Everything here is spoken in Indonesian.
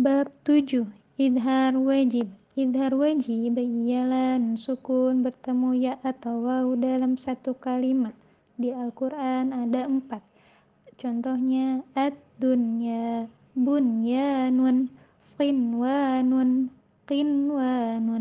Bab 7 Idhar wajib Idhar wajib ialah sukun bertemu ya atau waw dalam satu kalimat. Di Al-Quran ada empat. Contohnya ad-dunya, bunyanun, sinwanun, qinwanun.